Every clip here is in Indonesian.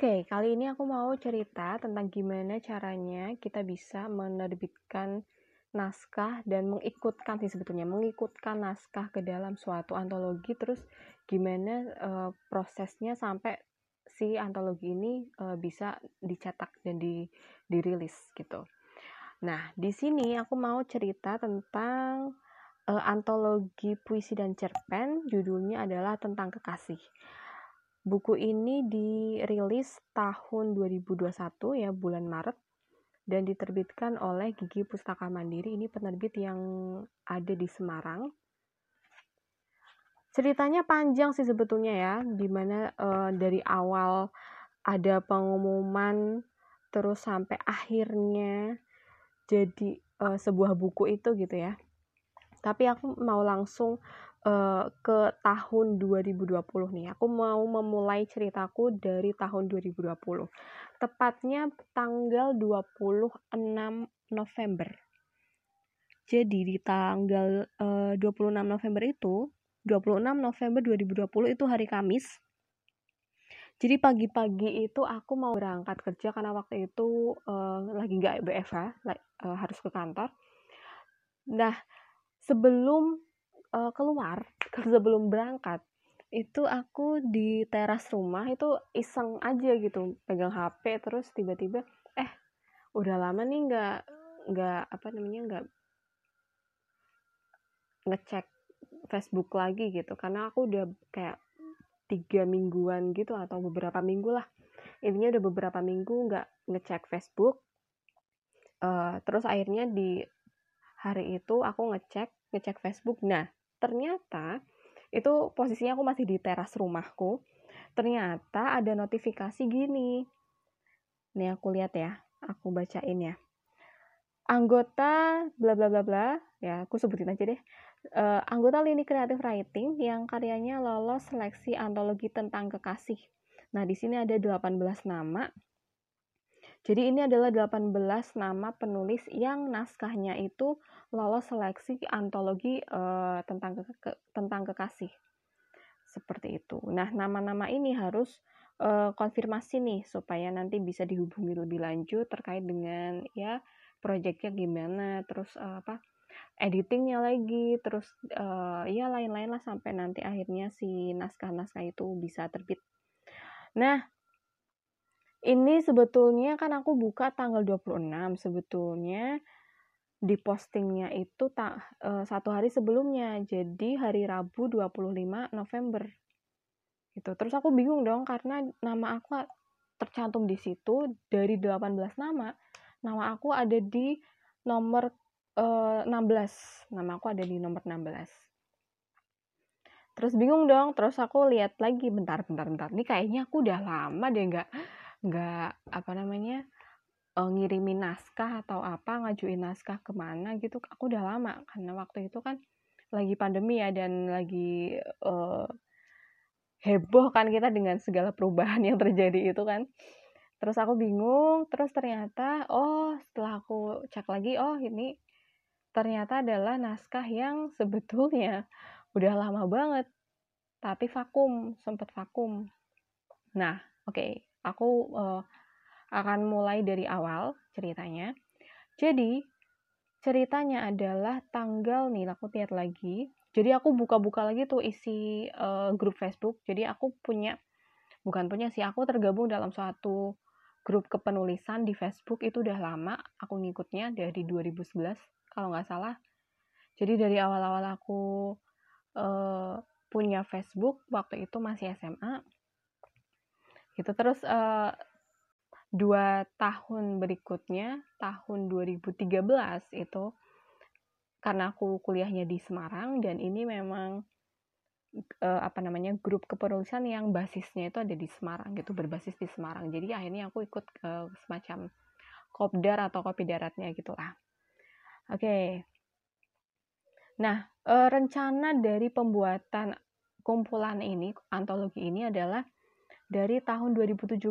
Oke, kali ini aku mau cerita tentang gimana caranya kita bisa menerbitkan naskah dan mengikutkan sih sebetulnya mengikutkan naskah ke dalam suatu antologi terus gimana uh, prosesnya sampai si antologi ini uh, bisa dicetak dan di dirilis gitu. Nah, di sini aku mau cerita tentang uh, antologi puisi dan cerpen judulnya adalah tentang kekasih. Buku ini dirilis tahun 2021 ya bulan Maret dan diterbitkan oleh Gigi Pustaka Mandiri. Ini penerbit yang ada di Semarang. Ceritanya panjang sih sebetulnya ya, di mana uh, dari awal ada pengumuman terus sampai akhirnya jadi uh, sebuah buku itu gitu ya. Tapi aku mau langsung uh, ke tahun 2020 nih. Aku mau memulai ceritaku dari tahun 2020. Tepatnya tanggal 26 November. Jadi di tanggal uh, 26 November itu, 26 November 2020 itu hari Kamis. Jadi pagi-pagi itu aku mau berangkat kerja karena waktu itu uh, lagi nggak BFH, uh, harus ke kantor. Nah, sebelum uh, keluar sebelum berangkat itu aku di teras rumah itu iseng aja gitu pegang HP terus tiba-tiba eh udah lama nih nggak nggak apa namanya nggak ngecek Facebook lagi gitu. Karena aku udah kayak tiga mingguan gitu atau beberapa minggu lah. Intinya udah beberapa minggu nggak ngecek Facebook. Uh, terus akhirnya di hari itu aku ngecek ngecek Facebook. Nah ternyata itu posisinya aku masih di teras rumahku ternyata ada notifikasi gini. Nih aku lihat ya aku bacain ya. Anggota bla bla bla bla ya aku sebutin aja deh. Uh, anggota lini kreatif writing yang karyanya lolos seleksi antologi tentang kekasih. Nah di sini ada 18 nama jadi ini adalah 18 nama penulis yang naskahnya itu lolos seleksi antologi uh, tentang ke, ke, tentang kekasih. Seperti itu. Nah, nama-nama ini harus uh, konfirmasi nih supaya nanti bisa dihubungi lebih lanjut terkait dengan ya proyeknya gimana, terus uh, apa editingnya lagi, terus uh, ya lain-lain lah sampai nanti akhirnya si naskah-naskah itu bisa terbit. Nah, ini sebetulnya kan aku buka tanggal 26 sebetulnya di postingnya itu tak uh, satu hari sebelumnya jadi hari Rabu 25 November. Gitu. Terus aku bingung dong karena nama aku tercantum di situ dari 18 nama nama aku ada di nomor uh, eh, 16 nama aku ada di nomor 16 terus bingung dong terus aku lihat lagi bentar bentar bentar. Ini kayaknya aku udah lama deh nggak nggak apa namanya uh, ngirimin naskah atau apa ngajuin naskah ke mana gitu. Aku udah lama karena waktu itu kan lagi pandemi ya dan lagi uh, heboh kan kita dengan segala perubahan yang terjadi itu kan. Terus aku bingung terus ternyata oh setelah aku cek lagi oh ini ternyata adalah naskah yang sebetulnya udah lama banget tapi vakum sempat vakum. Nah oke. okay aku uh, akan mulai dari awal ceritanya. Jadi, ceritanya adalah tanggal nih, aku lihat lagi. Jadi aku buka-buka lagi tuh isi uh, grup Facebook. Jadi aku punya bukan punya sih, aku tergabung dalam suatu grup kepenulisan di Facebook itu udah lama aku ngikutnya dari 2011 kalau nggak salah. Jadi dari awal-awal aku uh, punya Facebook waktu itu masih SMA gitu. Terus uh, dua tahun berikutnya tahun 2013 itu karena aku kuliahnya di Semarang dan ini memang uh, apa namanya grup kepenulisan yang basisnya itu ada di Semarang gitu berbasis di Semarang. Jadi akhirnya aku ikut ke semacam kopdar atau kopi daratnya gitulah oke. Okay. nah uh, rencana dari pembuatan kumpulan ini antologi ini adalah dari tahun 2017.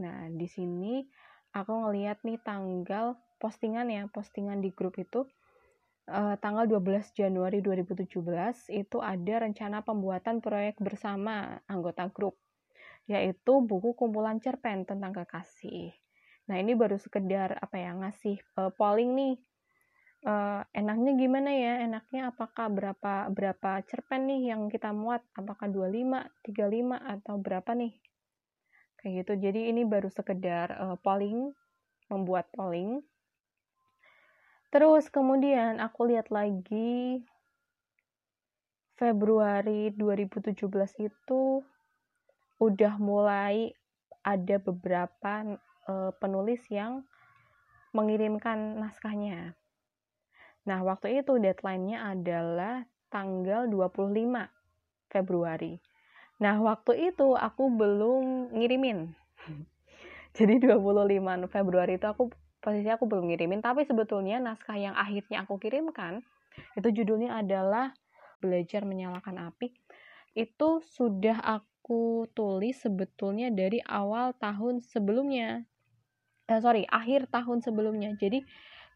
Nah, di sini aku ngeliat nih tanggal postingan ya, postingan di grup itu uh, tanggal 12 Januari 2017 itu ada rencana pembuatan proyek bersama anggota grup. yaitu buku kumpulan cerpen tentang kekasih. Nah, ini baru sekedar apa ya ngasih uh, polling nih. Uh, enaknya gimana ya? Enaknya apakah berapa berapa cerpen nih yang kita muat? Apakah 25, 35 atau berapa nih? Kayak gitu. Jadi ini baru sekedar uh, polling, membuat polling. Terus kemudian aku lihat lagi Februari 2017 itu udah mulai ada beberapa uh, penulis yang mengirimkan naskahnya. Nah, waktu itu deadline-nya adalah tanggal 25 Februari. Nah, waktu itu aku belum ngirimin. Jadi 25 Februari itu aku posisi aku belum ngirimin, tapi sebetulnya naskah yang akhirnya aku kirimkan itu judulnya adalah Belajar Menyalakan Api. Itu sudah aku tulis sebetulnya dari awal tahun sebelumnya eh, sorry akhir tahun sebelumnya jadi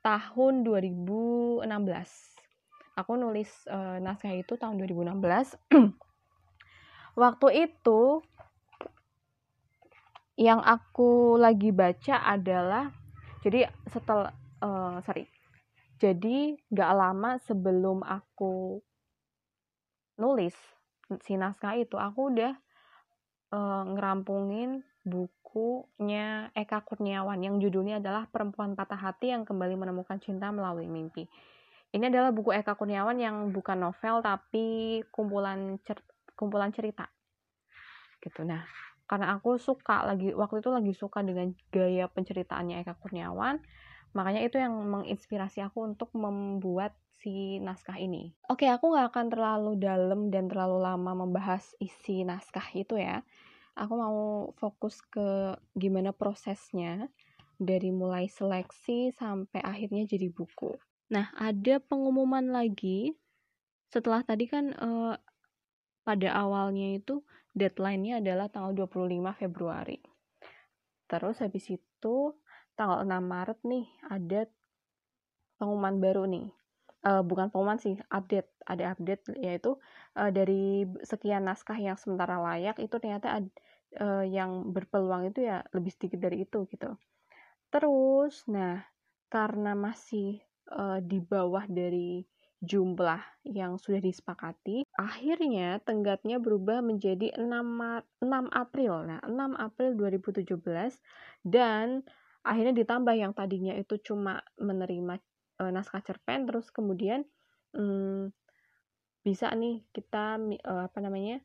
tahun 2016 aku nulis uh, naskah itu tahun 2016 waktu itu yang aku lagi baca adalah jadi setelah uh, sorry. Jadi gak lama sebelum aku nulis si naskah itu aku udah uh, ngerampungin bukunya Eka Kurniawan yang judulnya adalah Perempuan Patah Hati yang Kembali Menemukan Cinta Melalui Mimpi. Ini adalah buku Eka Kurniawan yang bukan novel tapi kumpulan cer kumpulan cerita. Gitu. Nah, karena aku suka lagi waktu itu lagi suka dengan gaya penceritaannya Eka Kurniawan, makanya itu yang menginspirasi aku untuk membuat si naskah ini. Oke, aku nggak akan terlalu dalam dan terlalu lama membahas isi naskah itu ya aku mau fokus ke gimana prosesnya dari mulai seleksi sampai akhirnya jadi buku. Nah, ada pengumuman lagi setelah tadi kan eh, pada awalnya itu deadline-nya adalah tanggal 25 Februari. Terus habis itu tanggal 6 Maret nih ada pengumuman baru nih. Uh, bukan pengumuman sih, update. Ada update yaitu uh, dari sekian naskah yang sementara layak itu ternyata uh, yang berpeluang itu ya lebih sedikit dari itu gitu. Terus, nah karena masih uh, di bawah dari jumlah yang sudah disepakati, akhirnya tenggatnya berubah menjadi 6, 6 April. Nah, 6 April 2017 dan akhirnya ditambah yang tadinya itu cuma menerima uh, naskah cerpen terus kemudian um, bisa nih kita uh, apa namanya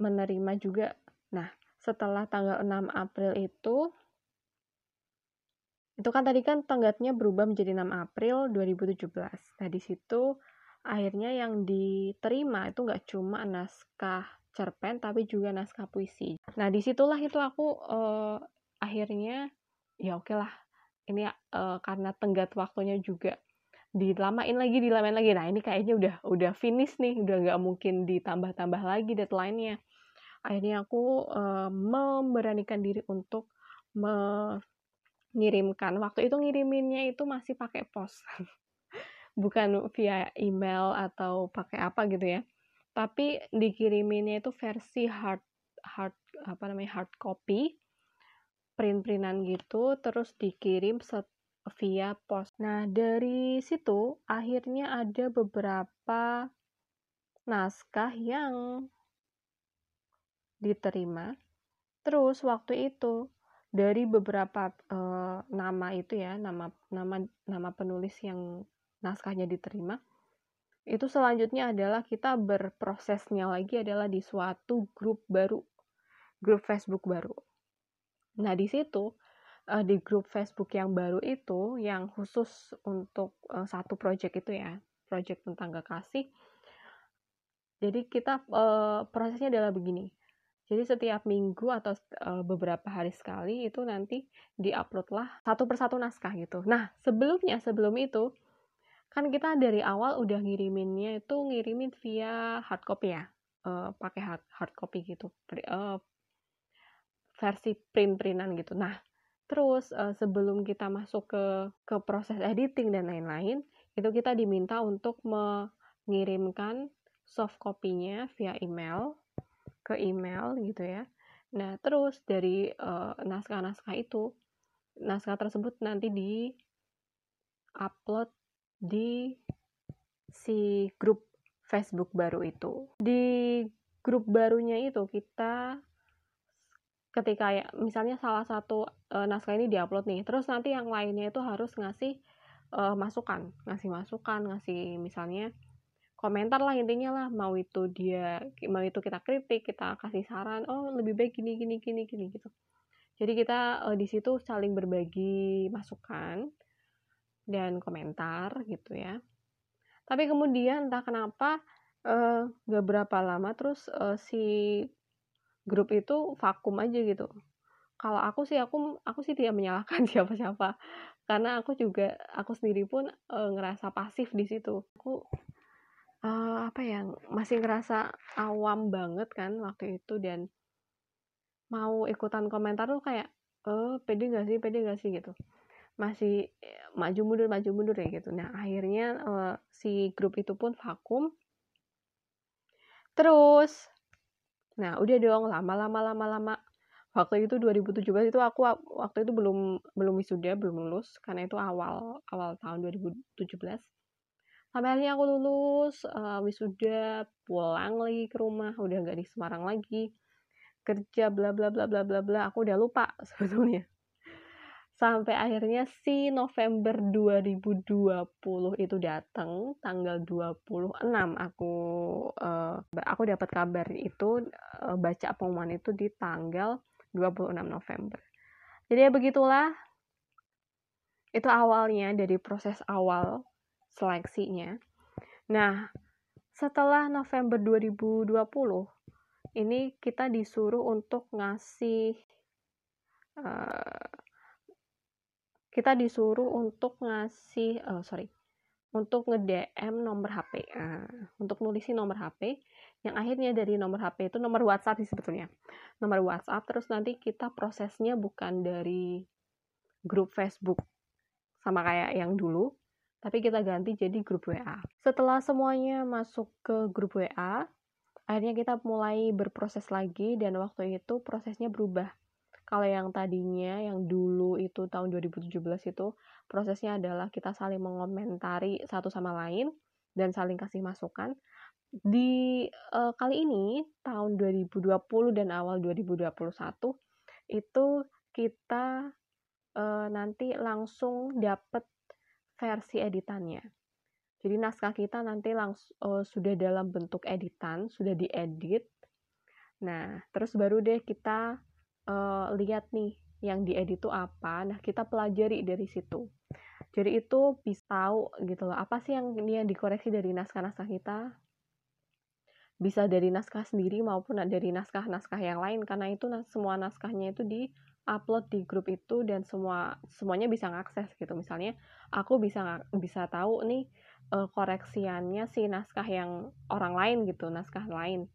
menerima juga. Nah, setelah tanggal 6 April itu itu kan tadi kan tenggatnya berubah menjadi 6 April 2017. Nah, di situ akhirnya yang diterima itu nggak cuma naskah cerpen tapi juga naskah puisi. Nah, di situlah itu aku uh, akhirnya ya oke okay lah ini uh, karena tenggat waktunya juga dilamain lagi dilamain lagi. Nah ini kayaknya udah udah finish nih udah nggak mungkin ditambah-tambah lagi deadline-nya. Akhirnya aku uh, memberanikan diri untuk mengirimkan. Waktu itu ngiriminnya itu masih pakai pos. Bukan via email atau pakai apa gitu ya. Tapi dikiriminnya itu versi hard hard apa namanya hard copy print-printan gitu terus dikirim via pos. Nah, dari situ akhirnya ada beberapa naskah yang diterima. Terus waktu itu dari beberapa uh, nama itu ya, nama nama nama penulis yang naskahnya diterima, itu selanjutnya adalah kita berprosesnya lagi adalah di suatu grup baru, grup Facebook baru. Nah, di situ uh, di grup Facebook yang baru itu yang khusus untuk uh, satu project itu ya, project tentang kekasih. Jadi kita uh, prosesnya adalah begini. Jadi setiap minggu atau beberapa hari sekali itu nanti diuploadlah satu persatu naskah gitu. Nah sebelumnya sebelum itu kan kita dari awal udah ngiriminnya itu ngirimin via hard copy ya, uh, pakai hard, hard copy gitu, uh, versi print-printan gitu. Nah Terus uh, sebelum kita masuk ke ke proses editing dan lain-lain, itu kita diminta untuk mengirimkan soft copy-nya via email ke email gitu ya nah terus dari naskah-naskah uh, itu naskah tersebut nanti di upload di si grup Facebook baru itu di grup barunya itu kita ketika ya misalnya salah satu uh, naskah ini diupload nih terus nanti yang lainnya itu harus ngasih uh, masukan ngasih masukan ngasih misalnya komentar lah intinya lah mau itu dia mau itu kita kritik kita kasih saran oh lebih baik gini gini gini gini gitu. Jadi kita uh, di situ saling berbagi masukan dan komentar gitu ya. Tapi kemudian entah kenapa uh, gak berapa lama terus uh, si grup itu vakum aja gitu. Kalau aku sih aku aku sih tidak menyalahkan siapa-siapa. Karena aku juga aku sendiri pun e, ngerasa pasif di situ. Aku e, apa ya masih ngerasa awam banget kan waktu itu dan mau ikutan komentar tuh kayak eh pede gak sih pede gak sih? gitu. Masih maju mundur maju mundur ya gitu. Nah akhirnya e, si grup itu pun vakum. Terus Nah, udah dong lama-lama lama-lama. Waktu itu 2017 itu aku waktu itu belum belum wisuda, belum lulus karena itu awal awal tahun 2017. Sampai akhirnya aku lulus, uh, wisuda, pulang lagi ke rumah, udah nggak di Semarang lagi. Kerja bla bla bla bla bla bla, aku udah lupa sebetulnya sampai akhirnya si November 2020 itu datang tanggal 26 aku uh, aku dapat kabar itu uh, baca pengumuman itu di tanggal 26 November. Jadi ya begitulah. Itu awalnya dari proses awal seleksinya. Nah setelah November 2020 ini kita disuruh untuk ngasih uh, kita disuruh untuk ngasih uh, sorry untuk nge-DM nomor HP uh, untuk nulisin nomor HP yang akhirnya dari nomor HP itu nomor WhatsApp sih sebetulnya. Nomor WhatsApp terus nanti kita prosesnya bukan dari grup Facebook sama kayak yang dulu tapi kita ganti jadi grup WA setelah semuanya masuk ke grup WA akhirnya kita mulai berproses lagi dan waktu itu prosesnya berubah kalau yang tadinya, yang dulu itu tahun 2017 itu prosesnya adalah kita saling mengomentari satu sama lain dan saling kasih masukan. Di uh, kali ini tahun 2020 dan awal 2021 itu kita uh, nanti langsung dapat versi editannya. Jadi naskah kita nanti langsung uh, sudah dalam bentuk editan, sudah diedit. Nah, terus baru deh kita uh, lihat nih yang diedit itu apa. Nah kita pelajari dari situ. Jadi itu bisa tahu gitu loh apa sih yang ini yang dikoreksi dari naskah-naskah kita? Bisa dari naskah sendiri maupun dari naskah-naskah yang lain karena itu semua naskahnya itu di upload di grup itu dan semua semuanya bisa ngakses gitu. Misalnya aku bisa bisa tahu nih uh, koreksiannya si naskah yang orang lain gitu naskah lain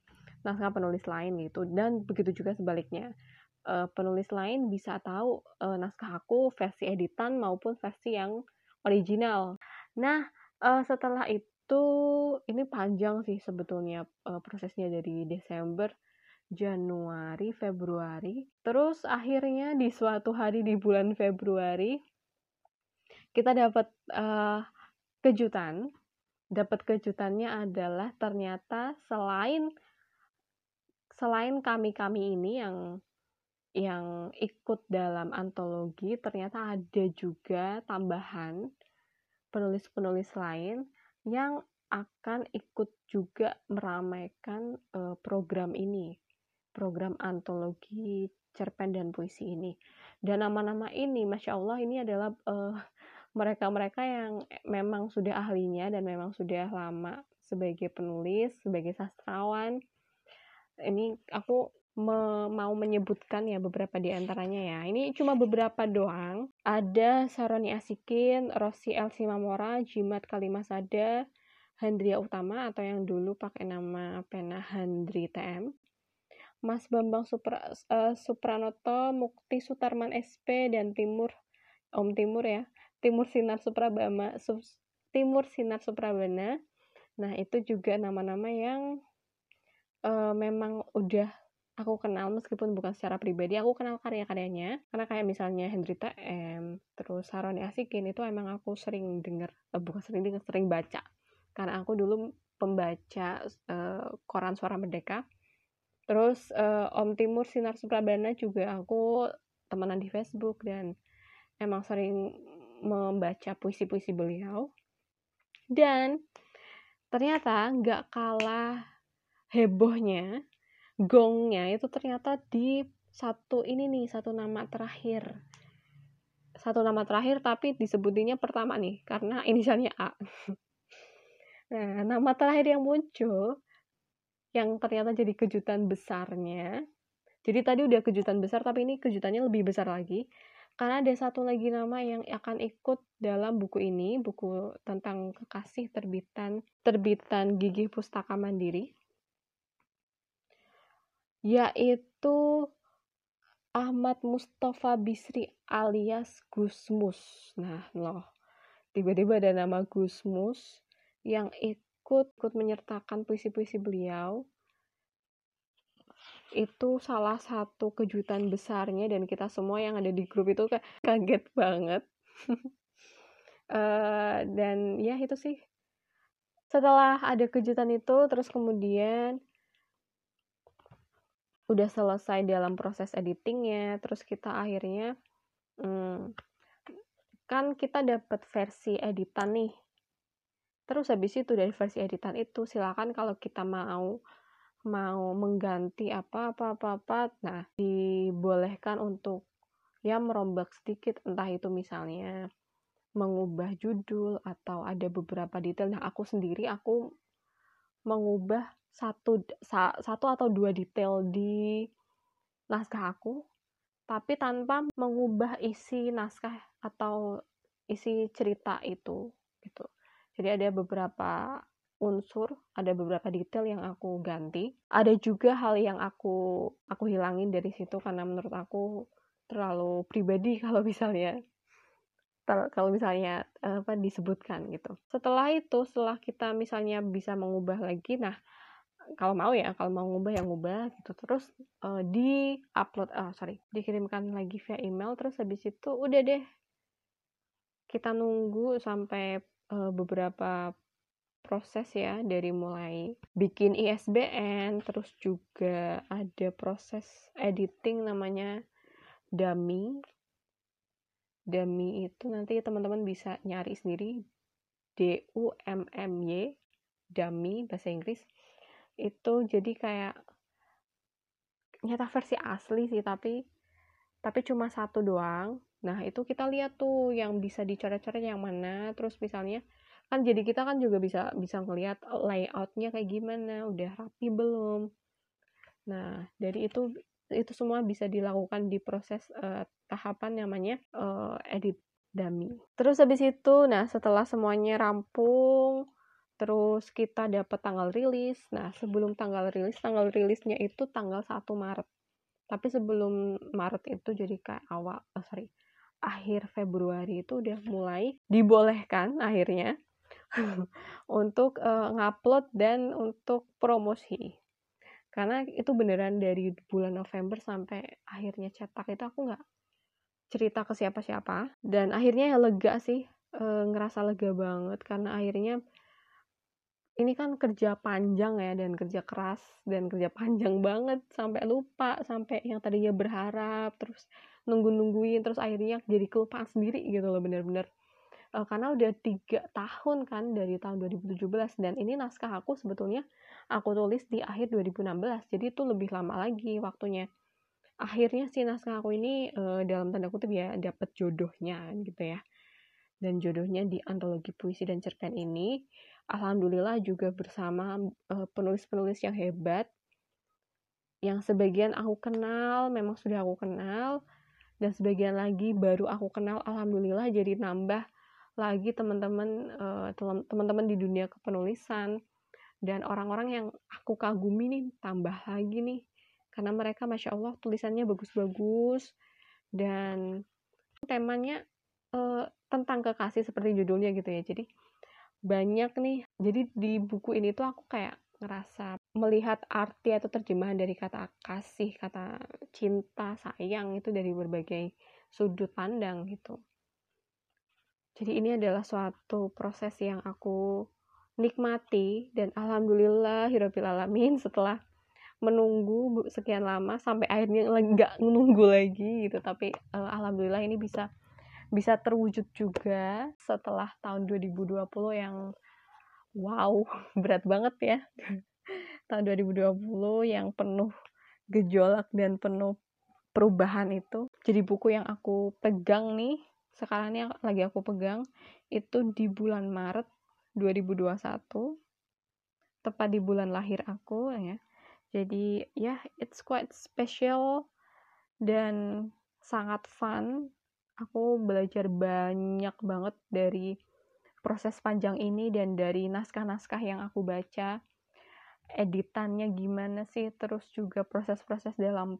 naskah penulis lain gitu dan begitu juga sebaliknya uh, penulis lain bisa tahu uh, naskah aku versi editan maupun versi yang original. Nah, uh, setelah itu ini panjang sih sebetulnya uh, prosesnya dari Desember, Januari, Februari. Terus akhirnya di suatu hari di bulan Februari kita dapat uh, kejutan. Dapat kejutannya adalah ternyata selain selain kami-kami ini yang yang ikut dalam antologi ternyata ada juga tambahan penulis-penulis lain yang akan ikut juga meramaikan uh, program ini, program antologi cerpen dan puisi ini. Dan nama-nama ini, masya Allah, ini adalah uh, mereka-mereka yang memang sudah ahlinya dan memang sudah lama sebagai penulis, sebagai sastrawan. Ini aku me mau menyebutkan ya beberapa di antaranya ya. Ini cuma beberapa doang. Ada Saroni Asikin, Rossi Elsi Mamora, Jimat Kalimasada, Handria Utama atau yang dulu pakai nama pena Handri TM. Mas Bambang Supra, uh, Supranoto, Mukti Sutarman SP dan Timur Om Timur ya. Timur Sinar Suprabama, Sub, Timur Sinar Suprabana. Nah, itu juga nama-nama yang uh, memang udah aku kenal meskipun bukan secara pribadi aku kenal karya-karyanya. Karena kayak misalnya Hendrita M terus Saroni Asikin itu emang aku sering denger eh, bukan sering denger sering baca. Karena aku dulu pembaca uh, koran Suara Merdeka. Terus uh, Om Timur Sinar Suprabana juga aku temenan di Facebook dan emang sering membaca puisi-puisi beliau. Dan ternyata nggak kalah hebohnya gongnya itu ternyata di satu ini nih satu nama terakhir. Satu nama terakhir tapi disebutinya pertama nih karena inisialnya A. Nah nama terakhir yang muncul yang ternyata jadi kejutan besarnya jadi tadi udah kejutan besar tapi ini kejutannya lebih besar lagi karena ada satu lagi nama yang akan ikut dalam buku ini, buku tentang kekasih terbitan terbitan Gigi Pustaka Mandiri, yaitu Ahmad Mustafa Bisri alias Gusmus. Nah, loh, tiba-tiba ada nama Gusmus yang ikut ikut menyertakan puisi-puisi beliau. Itu salah satu kejutan besarnya dan kita semua yang ada di grup itu kaget banget. Uh, dan ya itu sih. Setelah ada kejutan itu terus kemudian udah selesai dalam proses editingnya terus kita akhirnya hmm, kan kita dapat versi editan nih. Terus habis itu dari versi editan itu silakan kalau kita mau mau mengganti apa apa apa apa nah dibolehkan untuk ya merombak sedikit entah itu misalnya mengubah judul atau ada beberapa detail. Nah aku sendiri aku mengubah satu sa, satu atau dua detail di naskah aku tapi tanpa mengubah isi naskah atau isi cerita itu gitu jadi ada beberapa unsur, ada beberapa detail yang aku ganti. Ada juga hal yang aku aku hilangin dari situ karena menurut aku terlalu pribadi kalau misalnya kalau misalnya apa disebutkan gitu. Setelah itu, setelah kita misalnya bisa mengubah lagi, nah kalau mau ya, kalau mau ngubah yang ngubah gitu. Terus uh, di upload, uh, sorry, dikirimkan lagi via email. Terus habis itu udah deh kita nunggu sampai uh, beberapa proses ya dari mulai bikin ISBN terus juga ada proses editing namanya dummy dummy itu nanti teman-teman bisa nyari sendiri D U M M Y dummy bahasa Inggris itu jadi kayak nyata versi asli sih tapi tapi cuma satu doang. Nah itu kita lihat tuh yang bisa dicoret-coret yang mana. Terus misalnya kan jadi kita kan juga bisa bisa ngelihat layoutnya kayak gimana. Udah rapi belum? Nah dari itu itu semua bisa dilakukan di proses uh, tahapan namanya uh, edit dummy. Terus habis itu nah setelah semuanya rampung terus kita dapat tanggal rilis. Nah sebelum tanggal rilis tanggal rilisnya itu tanggal 1 Maret. Tapi sebelum Maret itu jadi kayak awal oh sorry akhir Februari itu udah mulai dibolehkan akhirnya untuk uh, ngupload dan untuk promosi. Karena itu beneran dari bulan November sampai akhirnya cetak itu aku nggak cerita ke siapa-siapa. Dan akhirnya ya lega sih e, ngerasa lega banget. Karena akhirnya ini kan kerja panjang ya dan kerja keras dan kerja panjang banget sampai lupa sampai yang tadinya berharap terus nunggu-nungguin terus akhirnya jadi kelupaan sendiri gitu loh bener-bener. Uh, karena udah tiga tahun kan dari tahun 2017 dan ini naskah aku sebetulnya aku tulis di akhir 2016 jadi itu lebih lama lagi waktunya. Akhirnya si naskah aku ini uh, dalam tanda kutip ya dapat jodohnya gitu ya. Dan jodohnya di antologi puisi dan cerpen ini alhamdulillah juga bersama uh, penulis-penulis yang hebat yang sebagian aku kenal memang sudah aku kenal dan sebagian lagi baru aku kenal alhamdulillah jadi nambah lagi teman-teman uh, teman-teman di dunia kepenulisan. Dan orang-orang yang aku kagumi nih tambah lagi nih karena mereka masya Allah tulisannya bagus-bagus dan temanya uh, tentang kekasih seperti judulnya gitu ya. Jadi banyak nih jadi di buku ini tuh aku kayak ngerasa melihat arti atau terjemahan dari kata kasih, kata cinta, sayang itu dari berbagai sudut pandang gitu. Jadi ini adalah suatu proses yang aku nikmati dan alhamdulillah hirobil alamin setelah menunggu sekian lama sampai akhirnya nggak menunggu lagi gitu tapi uh, alhamdulillah ini bisa bisa terwujud juga setelah tahun 2020 yang wow berat banget ya tahun 2020 yang penuh gejolak dan penuh perubahan itu. Jadi buku yang aku pegang nih, sekarang ini lagi aku pegang, itu di bulan Maret 2021, tepat di bulan lahir aku ya. Jadi ya, yeah, it's quite special dan sangat fun. Aku belajar banyak banget dari proses panjang ini dan dari naskah-naskah yang aku baca. Editannya gimana sih? Terus juga proses-proses dalam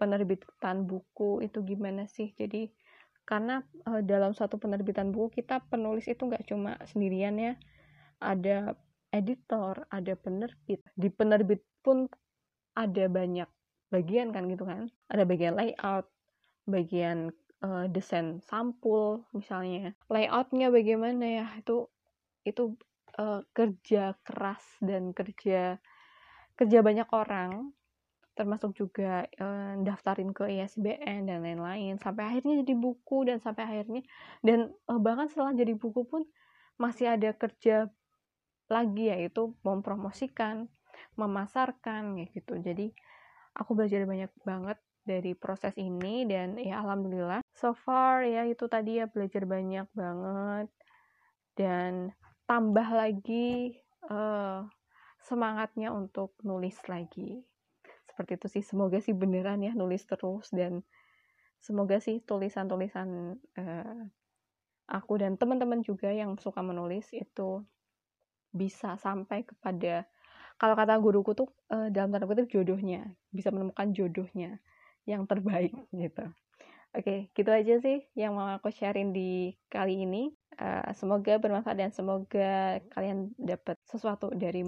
penerbitan buku itu gimana sih? Jadi karena uh, dalam satu penerbitan buku kita penulis itu nggak cuma sendirian ya. Ada editor ada penerbit. Di penerbit pun ada banyak bagian kan gitu kan? Ada bagian layout bagian uh, desain sampul misalnya. Layoutnya bagaimana ya? Itu itu uh, kerja keras dan kerja kerja banyak orang. Termasuk juga uh, daftarin ke ISBN dan lain-lain. Sampai akhirnya jadi buku dan sampai akhirnya dan uh, bahkan setelah jadi buku pun masih ada kerja lagi yaitu mempromosikan memasarkan gitu. Jadi aku belajar banyak banget dari proses ini dan ya alhamdulillah so far ya itu tadi ya belajar banyak banget. Dan tambah lagi uh, semangatnya untuk nulis lagi. Seperti itu sih semoga sih beneran ya nulis terus. Dan semoga sih tulisan-tulisan uh, aku dan teman-teman juga yang suka menulis itu bisa sampai kepada kalau kata guruku tuh uh, dalam tanda kutip jodohnya bisa menemukan jodohnya yang terbaik gitu Oke, gitu aja sih yang mau aku sharein di kali ini. Uh, semoga bermanfaat dan semoga kalian dapat sesuatu dari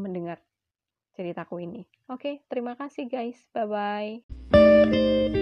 mendengar ceritaku ini. Oke, terima kasih guys. Bye bye.